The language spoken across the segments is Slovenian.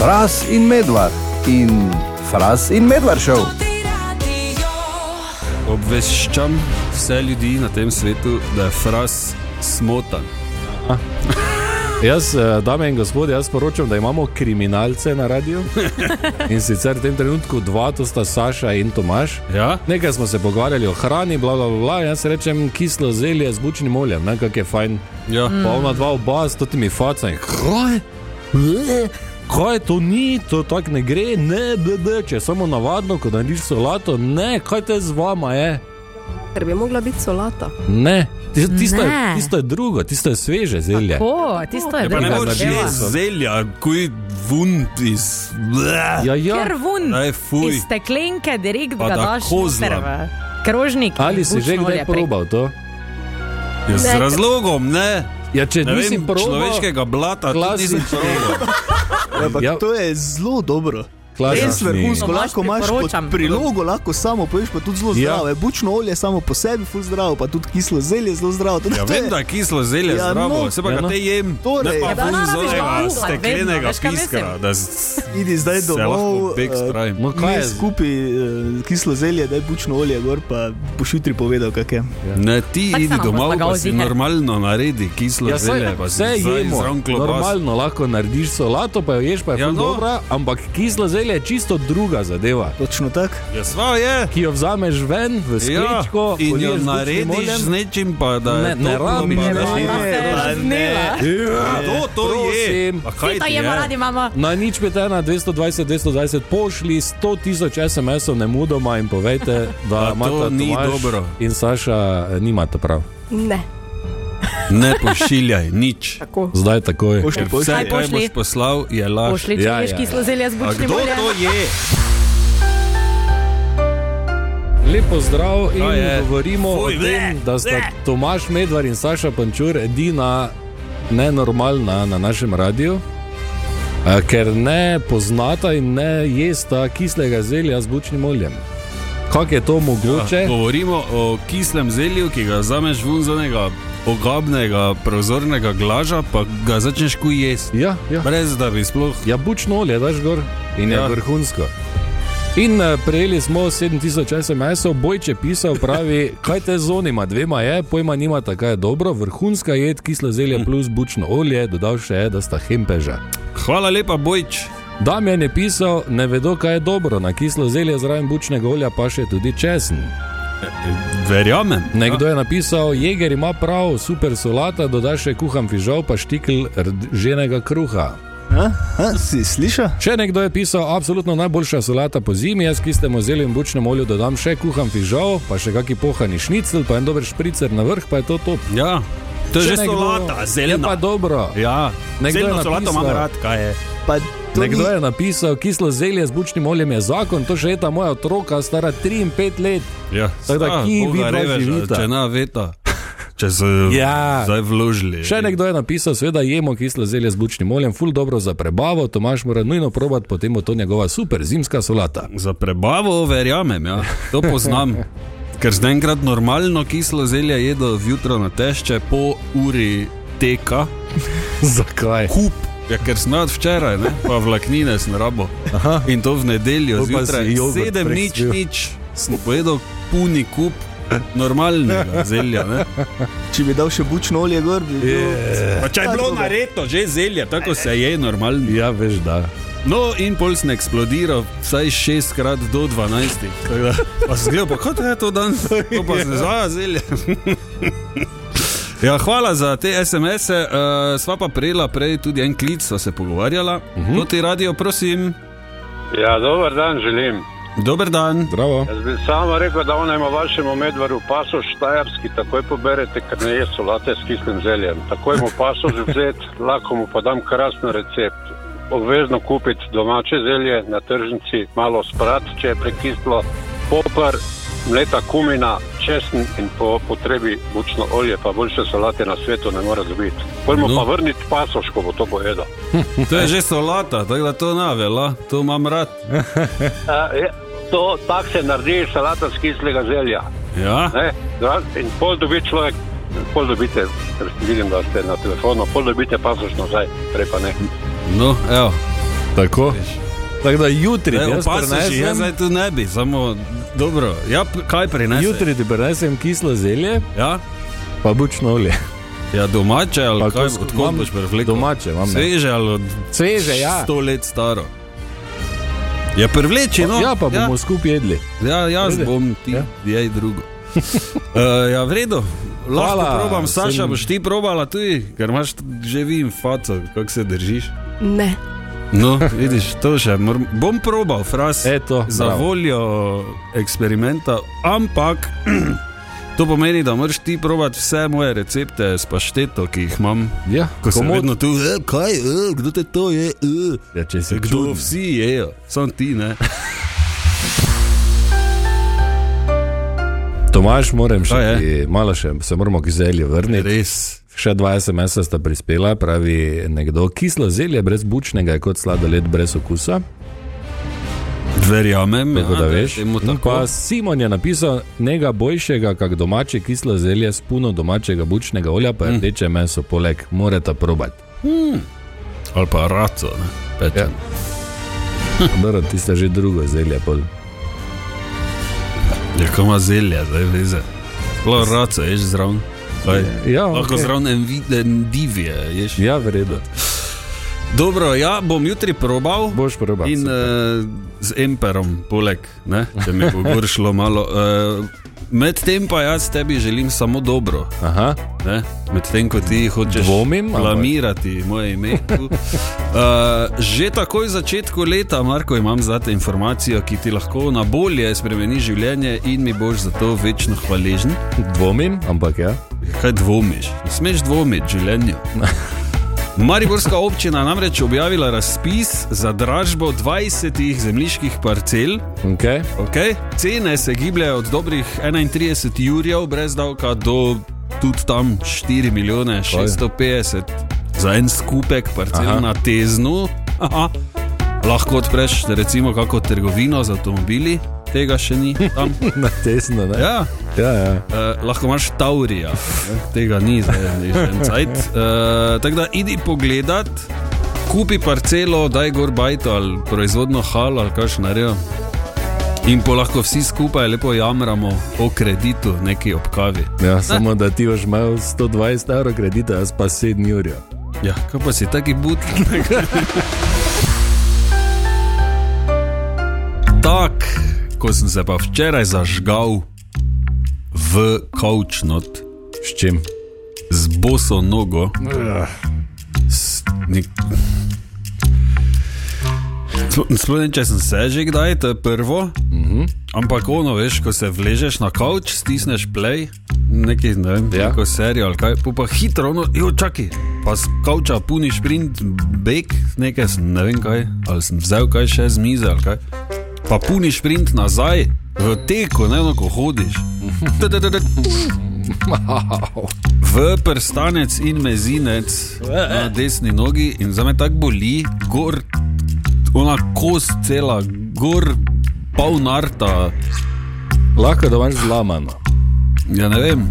Fras in medvard in Fras in medvard šel. Obveščam vse ljudi na tem svetu, da je fras smotan. Jaz, eh, dame in gospodje, jaz poročam, da imamo kriminalce na radiju. In sicer v tem trenutku dva, to sta Saša in Tomaš. Ja? Nekaj smo se pogovarjali o hrani, bla, bla, bla, jaz rečem kislo zelje z bučnim oljem, ne kak je fajn. Ja. Pa ona dva oba s totimi facami. Kaj? Kaj to ni, to tako ne gre, ne, ble, ble, če je samo navadno, ko narediš solato, ne, kaj te z vama je. Ker bi mogla biti solata. Ne, tisto, tisto, je, tisto je drugo, tisto je sveže zelje. Tako, tisto je Ja, pa ne moreš jesti zelja, kuj vund iz. Bleh. Ja, ja. Ker vun Aj, fuj. iz steklenke direkt Pa ga da daš v krožnik. Ali si že kdaj probal to? Ja, z razlogom, ne. Ja, če Ne nisi vem, probal, človeškega blata, tudi nisem. Ampak Ja. ja. to je zelo dobro. Res vrhunsko, Tomaž, lahko imaš prilogo, lahko samo poješ, pa tudi zelo Ja. zdravo. Je bučno olje samo po sebi, ful zdravo, pa tudi kislo zelje zelo zdravo. Tudi Ja, vem, da je kislo zelje Ja, zdravo, no. se pa Ja, no. te jem. Torej. ne pa Ja, fun no, no, onega vedno, steklenega s- Idi zdaj domov, eh. No, kaj je skupaj uh, kislo zelje, da je bučno olje gor, pa boš jutri povedal, kak je. Ne, ti idi domov, pa si normalno naredi kislo Ja, zelje, pa si jemo, normalno lahko narediš solato, pa jo ješ, pa je Ja, ja, no. dobra, ampak kislo zelje je čisto druga zadeva. Točno tako. Ja, sva je. Ki jo vzameš ven v Ja, sklečko, in jo narediš z nečim, pa da Ne, je ne rabiš, ne da- rabiš. Pa ne, Ja, To, to je. Prosim. A kaj to jemo je? radi, mama? Na nič petena 220, 220 pošli 100 tisoč SMS-ov ne mudoma in povejte, da A to ni dobro. In Saša nimata prav. Ne. Ne pošiljaj, nič. Tako. Zdaj takoj. Pošlji, Ker pošlji. vse, pošlji? boš poslal, je laž. Pošli, če Ja, ješ ja, kislo ja. zelje z bučnim kdo oljem. to je? Lepo zdrav in To je. govorimo Fuj, o tem, da sta bleh. Tomaš Medvar in Saša Pančur edina nenormalna na našem radiju. Ker ne poznata in ne jesta kislega zelja z bučnim oljem. Kako je to mogoče? Ja, govorimo o kislem zelju, ki ga vzameš ven z onega ogabnega prozornega glaža, pa ga začneš kuj jesti. Ja, ja. Brez da bi sploh. Ja, bučno olje daš gor in ja. Ja. je vrhunsko. In uh, prejeli smo 7000 SMS-ov, bojče pisal, pravi, kaj te zonima, dvema je, pojma nima, tako je dobro, vrhunska jed, kislo zelje plus bučno olje, dodal še je, da sta hempeža. Hvala lepa, Bojč. Damjan je pisal, ne vedo, kaj je dobro, na kislo zelje zraven bučnega olja pa še tudi česen. Verjamem. Nekdo je napisal, jeger ima prav, super solata, dodaš še kuham fižol, pa štikl rženega kruha. A? A, si sliša? Še nekdo je pisal, absolutno najboljša solata po zimi, jaz ki ste mu zelju in bučnem olju dodam še kuham fižol, pa še kaki pohani šnicl, pa en dober špricer na vrh, pa je to top. Ja, to je Še že nekdo- solata, Je pa zelena. dobro. Ja, Nekdo je zeleno solato imam rad, kaj je. Pa to Nekdo ni- je napisal, kislo zelje z bučnim oljem je zakon, to še je ta moja otroka, stara 3 in 5 let. Ja, Tako da sta, kje Boga vi dva reveža, živita? Če ne veta, če so Ja. zdaj vložili. Še nekdo je napisal, seveda jemo kislo zelje z bučnim oljem, ful dobro za prebavo, Tomaš mora nujno probati, potem bo to njegova super zimska solata. Za prebavo verjamem, ja. to poznam. Ker zdaj enkrat normalno kislo zelje jedo zjutraj na tešče po uri teka, Zakaj? kup. Ja, ker sem od včeraj, ne? pa vlaknine sem rabo. In to v nedeljo zjutraj, sedem nič, spil. nič, sem pojedel puni kup normalnega zelja. Ne? Če bi dal še bučno olje gor, bi bil. Pa če je bilo Tako da. nareto, že zelje, tako se je normalno. Ja, veš, da. No, in pol sem eksplodiral vsaj šestkrat do 12. Tako da, Pa sem gledal, pa kot je to dan, to pa se zvaja zelje. Ja, hvala za te SMS-e. Uh, sva pa prejela prej tudi en klic, sva se pogovarjala. Uh -huh. To ti radio, prosim. Ja, dober dan želim. Dober dan. Zdravo. Jaz bi samo rekel, da onaj ima vašemu medvaru pasoš štajerski, takoj poberete, ker ne je solate s kislim zeljem. Takoj mu pasoš vzeti, lahko mu pa dam krasen recept. Obvezno kupiti domače zelje na tržnici, malo sprat, če je prekislo, popar, mleta kumina, česen in po potrebi bučno olje, pa boljše solate na svetu ne more dobiti. Pojmo No. pa vrniti pasoš, ko bo to pojedel. To je že solata, tako da to navela, to imam rad. Uh, je, to tako se naredi salata z kislega zelja. Ja, Ne? In pol dobi človek, pol dobite, ker vidim, da ste na telefonu, pol dobite pasoš nazaj, prej pa ne. no, evo. Tako. Tako da jutri ti Ne, jaz opasaš, jaz prenesem, zdaj tu ne bi, samo dobro. Ja, kaj prineseš? jutri ti prenesem kislo zelje, Ja? pa bučno olje. ja, domače ali Pa kaj, imam boš prevlekel? Domače imam. ne. Sveže ali od Sveže, ja. sto let staro. Je privleči, no? Ja, pa bomo skupaj jedli. Ja, jaz Ajde. bom ti, Ja. ja. jej drugo. uh, ja, v redu. Lahko Hvala, probam, Saša, sem- boš ti probala tudi, ker imaš že vim faco, kako se držiš. Ne. No, vidiš, to še moram. Bom probal, fras, Eto, za bravo. voljo eksperimenta, ampak to pomeni, da moraš ti probati vse moje recepte s pašteto, ki jih imam. Ja, Ko sem komod- vedno tu, e, kaj, e, kdo te to je? E. Ja, če se Kdo kdo vsi jejo, samo ti ne. Tomaš, moram še, malo še, se moramo k zelju vrniti. Res. Še dva SMS-a sta prispela, pravi nekdo, kislo zelje brez bučnega je kot sladoled brez okusa. Verjamem, Tako da ja, veš. tako. Pa Simon je napisal, nega boljšega, kak domače kislo zelje s puno domačega bučnega olja, pa Mm. rdeče meso poleg, morate probati. Ali pa raco, ne. Ja. Dobro, tiste že drugo zelje. Pol. Ja, koma zelja, zdaj veze. Sploh raco, ješ zraven. Kaj? Ja, Lahko okej. zraven en viden divje, ješ. Ja, vredno. Dobro, ja, bom jutri probal. Boš probal. In uh, z emperom, poleg, ne, če mi bo šlo malo. Uh, Medtem pa jaz tebi želim samo dobro. Aha, ne, Medtem ko ti hočeš Dvomim, blamirati moje ime. tu. Uh, že takoj v začetku leta, Marko, imam za te informacijo, ki ti lahko na bolje spremeni življenje in mi boš za to večno hvaležen. dvomim, ampak ja. Kaj dvomiš? Ne smeš dvomiti življenju. Mariborska občina namreč objavila razpis za dražbo 20 zemljiških parcel. Okay. Okay. Cene se gibljejo od dobrih 31 jurjev brez davka do tudi tam 4 milijone 650 za en skupek parcel. Aha. na teznu. Aha. Lahko odpreš recimo kako trgovino z avtomobili, tega še ni tam. Na tesno, ne? Ja. Ja, ja. Uh, lahko imaš Taurija, tega ni zdaj, že en cajt. Uh, tako da idi pogledat, kupi parcelo, daj gor bajto ali proizvodno halo ali kaj še naredijo. In po lahko vsi skupaj lepo jamramo o kreditu, neki ob kavi. ja samo da ti boš imel 120 evrov kredita, jaz pa 7 jurjev. Ja, kaj pa si taki but? tak, ko sem se pa včeraj zažgal v kavčnot. S čim? z boso nogo. S nek... Sploh če sem se že kdaj, to je prvo. Mm -hmm. Ampak ono, veš, ko se vležeš na kavč, stisneš play, neki, ne vem, Ja. neko serijo ali kaj, pa, hitro, no, jo, čakaj, pa z kavča puni sprint, beg, nekaj, ne vem kaj, ali sem vzel kaj še z mize ali kaj. Pa puni sprint nazaj, v teku, ne no, ko hodiš. V prstanec in mezinec na desni nogi, in za me tako boli, gor, ona kost cela, gor, pol narta. Lahko da imaš zlamano. Ja, ne vem,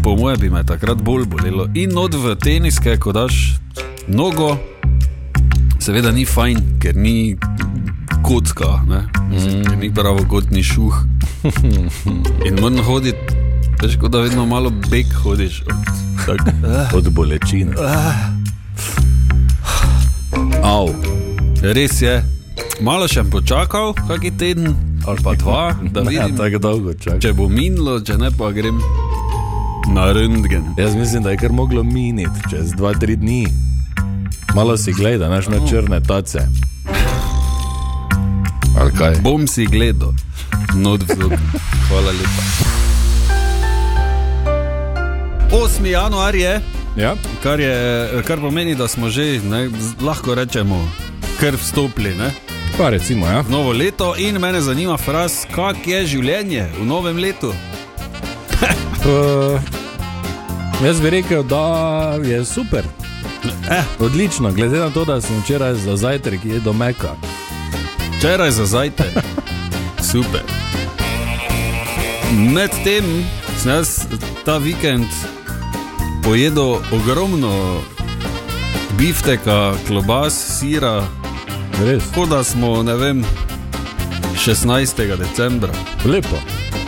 po mojem bi me takrat bolj bolelo. In not v teniske, ko daš nogo, seveda ni fajn, ker ni kocka, ne? Ker ni pravokotni šuh. In moram hoditi, veš, kot da vedno malo beg hodiš. Od, tak. Od bolečine. Av. Res je. Malo še bom počakal, kaki teden ali pa dva, da Ja, vidim, tako dolgo čakam. če bo minilo, če ne pa grem na röntgen. Jaz mislim, da je kar moglo miniti čez 2-3 dni. Malo si gledaj, znaš na črne tace. Ali kaj? Bom si gledal, not v zub. Hvala lepa. 8. januar je, Ja? kar, je, kar pomeni, da smo že, ne, lahko rečemo, kar vstopili ne, Pa recimo, ja. novo leto. In mene zanima, fraz, kak je življenje v novem letu. Uh, jaz bi rekel, da je super. Eh. Odlično, glede na to, da sem včeraj za zajtrk jedel meka. Včeraj za zajtrk. Super. Medtem sem jaz ta vikend pojedel ogromno bifteka, klobas, sira Res, Kot da smo, ne vem, 16. decembra. lepo.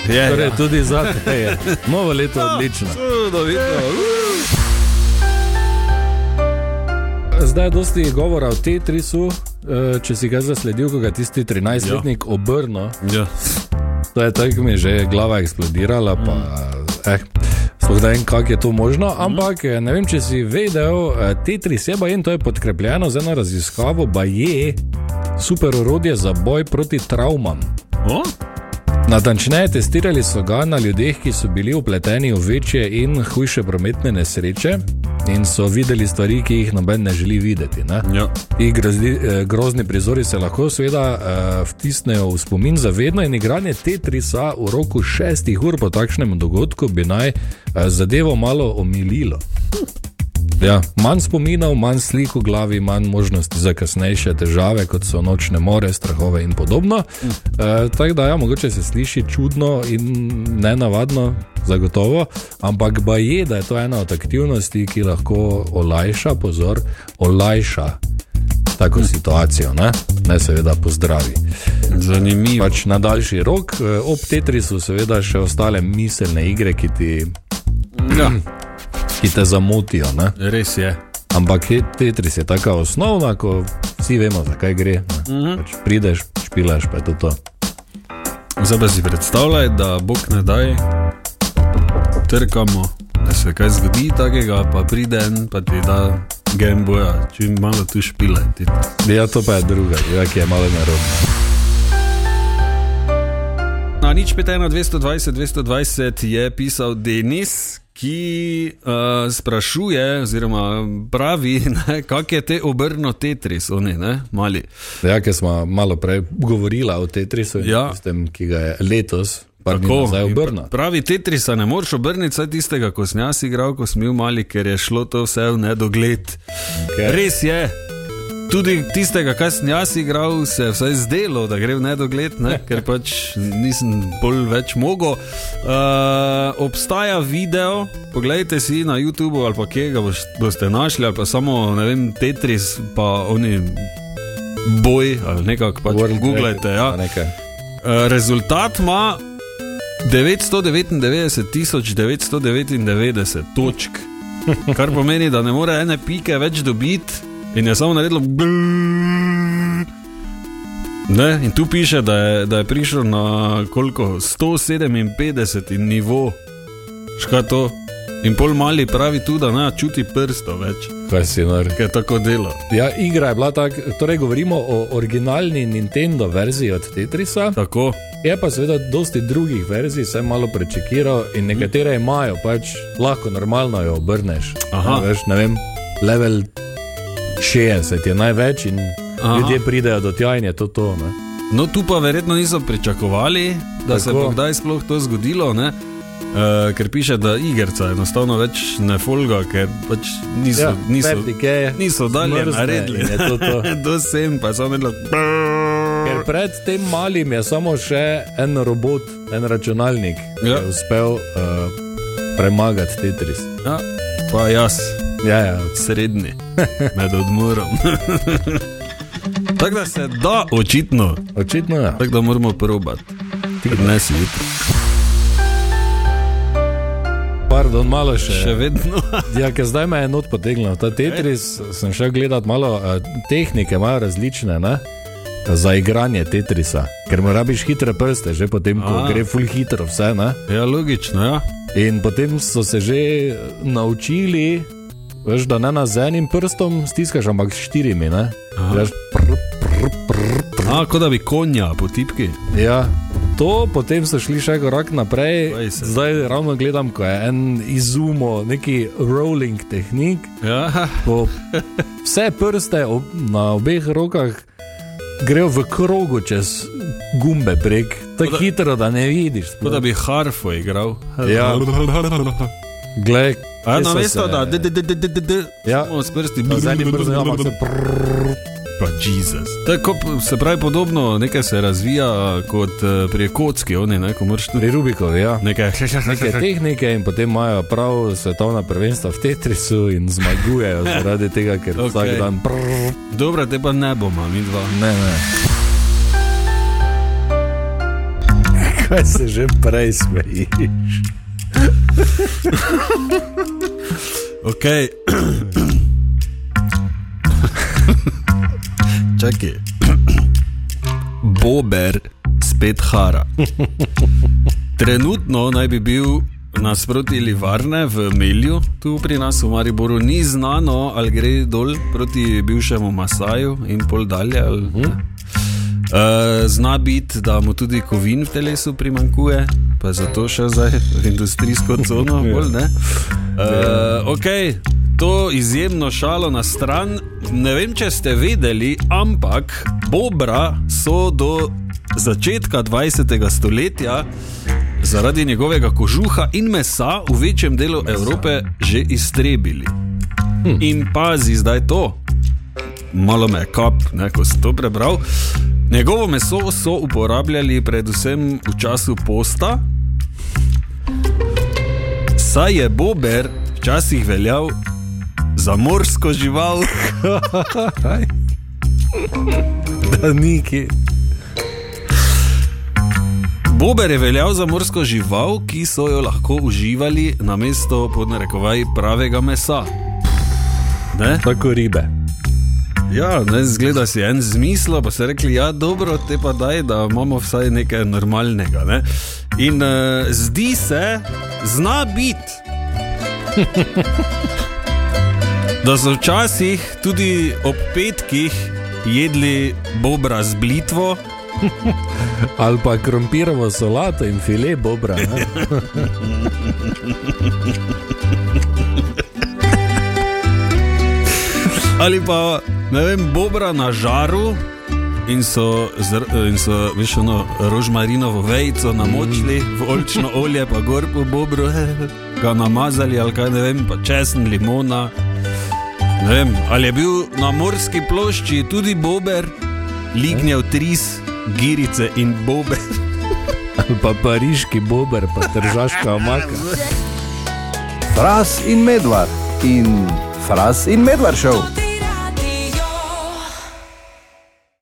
Je, Torej, ja. tudi za te je. Novo leto odlično. Čudovito. Zdaj je dosti govora o Tetrisu, če si ga zasledil, ko ga tisti 13-letnik obrnil. Ja. To je tako, mi je že glava eksplodirala. Pa, eh, Sploh da vem, kako je to možno, ampak eh, ne vem, če si vedel, eh, Tetris je bajen, to je podkrepljeno z eno raziskavo, pa je super orodje za boj proti travmam. O? Natančneje testirali so ga na ljudeh, ki so bili upleteni v večje in hujše prometne nesreče in so videli stvari, ki jih noben ne želi videti. Ne? Ja. Ti grozni, eh, grozni prizori se lahko seveda eh, vtisnejo v spomin za vedno in igranje Tetrisa v roku šestih ur po takšnem dogodku bi naj eh, zadevo malo omililo. Ja, manj spominov, manj slik v glavi, manj možnosti za kasnejše težave, kot so nočne more, strahove in podobno. E, tako da, ja, mogoče se sliši čudno in nenavadno, zagotovo, ampak ba je, da je to ena od aktivnosti, ki lahko olajša, pozor, olajša tako situacijo, ne, ne seveda pozdravi. Zanimivo. Pač na daljši rok, eh, ob Tetrisu, seveda še ostale miselne igre, ki, ti, Ja, ki te zamotijo. Ne? res je. Ampak Tetris je tako osnovna, ko vsi vemo, zakaj gre. Mm -hmm. pač prideš, špilaš, pa je to. to. Zdaj pa si predstavljaj, da bog ne daj, trkamo, da se kaj zgodi takega, pa pride en, pa ti da Game Boya, čim malo tu špile. Ja, to pa je druga, ja, ki je malo nerodna. Na nič 5, 220, 220 je pisal Denis, ki uh, sprašuje, oziroma pravi, kako je te obrno Tetris, oni, ne, mali. Ja, ker smo malo prej govorili o Tetrisu, Ja. tistem, ki ga je letos, Tako, obrnil. Pravi Tetrisa ne moreš obrniti, saj tistega, ko sem jaz igral, ko sem bil mali, ker je šlo to vse v nedogled. Ker- Res je. Tudi tistega, kar sem jaz igral, se je vsaj zdelo, da gre v nedogled, ne? ker pač nisem bolj več mogel. Uh, obstaja video, poglejte si na YouTubu ali pa kje ga boš, boste našli, ali pa samo ne vem, Tetris, pa oni boj ali nekako pač World googlajte. Ja. nekaj. Uh, rezultat ima 999 999 točk, kar pomeni, da ne more ene pike več dobiti in je samo naredilo. Ne, in tu piše, da je, da je prišel na koliko 157 nivo, škaj to. In pol mali pravi tudi, da ne čuti prstov več, Kaj si nor. ker tako dela. Ja, igra je bila tako, torej govorimo o originalni Nintendo verziji od Tetrisa. Tako. Je pa seveda dosti drugih verzij, sem malo prečekiral in nekatere imajo, pač lahko normalno jo obrneš. Aha. Ne, veš, ne vem, level 60 je največ in Aha. Ljudje pridejo do tja in je to to. Ne? No, tu pa verjetno niso pričakovali, da Tako. se bo kdaj sploh to zgodilo. Ne? Uh, ker piše, da igrica enostavno več ne folga, ker pač niso, ja, niso, vertike, niso dalje naredili. je to to. Do sem pa samo vedno. Ker pred tem malim je samo še en robot, en računalnik, ki Ja. je uspel uh, premagati Tetris. Ja, pa jaz, Ja, ja. srednji, med odmorom. Tako da se da, očitno, Očitno je. tako da moramo probati. Ne si jutri. Pardon, malo še. Še vedno. Ja, ker zdaj me je not potegnil. Ta Tetris sem šel gledat malo, eh, tehnike imajo različne. Ne? Za igranje Tetrisa, ker moraš hitre prste, že potem, ko. A. gre full hitro, vse. Ne? Ja, logično, ja. In potem so se že naučili, veš, da ne na z enim prstom stiskaš, ampak s štirimi. Veš, prr, prr, prr, prr. A, kot da bi konja po tipki. Ja, to potem so šli še korak naprej. Zdaj ravno gledam, ko je en izumo, neki rolling tehnik. Ja, vse prste ob, na obeh rokah grejo v krogu čez gumbe prek, tako hitro, da ne vidiš. kot da bi harfo igral. Ja. Glej, A na mesto, da d, d, d, d, d, d, d, Ja. samo s prsti zadnji prsti imamo se prrrr. Pa Jezus. Tako se pravi podobno, nekaj se razvija kot eh, pri kocki, oni ne, ko moraš tudi Pri Rubikovi, ja. nekaj. Neke tehnike in potem imajo prav svetovna prvenstva v Tetrisu in zmagujejo zaradi tega, ker okay. vsak dan prrrr, Dobro, te pa ne bomo, mi dva. Ne, ne. Kaj se že prej smejiš? Ok. Čakaj. Bober spet hara. Trenutno naj bi bil nasproti Livarne v Melju, tu pri nas v Mariboru, ni znano, ali gre dol proti bivšemu Masaju in pol dalje. Ali, uh, zna biti, da mu tudi kovin v telesu primankuje, pa zato še zdaj v industrijsko cono. Bolj, ne? uh, ok, to izjemno šalo na stran. Ne vem, če ste vedeli, ampak Bobra so do začetka 20. stoletja zaradi njegovega kožuha in mesa v večjem delu Evrope že iztrebili. Hm. In pazi zdaj to, malo me je kap, ne, ko sem to prebral. Njegovo meso so uporabljali predvsem v času posta, saj je bober včasih veljal za morsko žival. Da niki. Bober je veljal za morsko žival, ki so jo lahko uživali na mesto podnarekovaj pravega mesa. Ne? Tako ribe. Ja, ne, zgleda si en zmisel, pa so rekli, ja, dobro, te pa daj, da imamo vsaj nekaj normalnega. Ne? In uh, zdi se, zna biti, da so včasih tudi ob petkih jedli bobra z blitvo. Ali pa krompirovo solato in file bobra. ali pa ne vem, bobra na žaru. In so, in so veš, ono, rožmarinovo vejico namočili v olčno olje, pa gor po bobru, ga namazali, ali kaj ne vem, pa česen, limona. Ne vem, ali je bil na morski plošči tudi bober, lignjev tris, girice in bober. Ali pa pariški bober, pa tržaška omaka. Fras in medvard in Fras in medvard šel.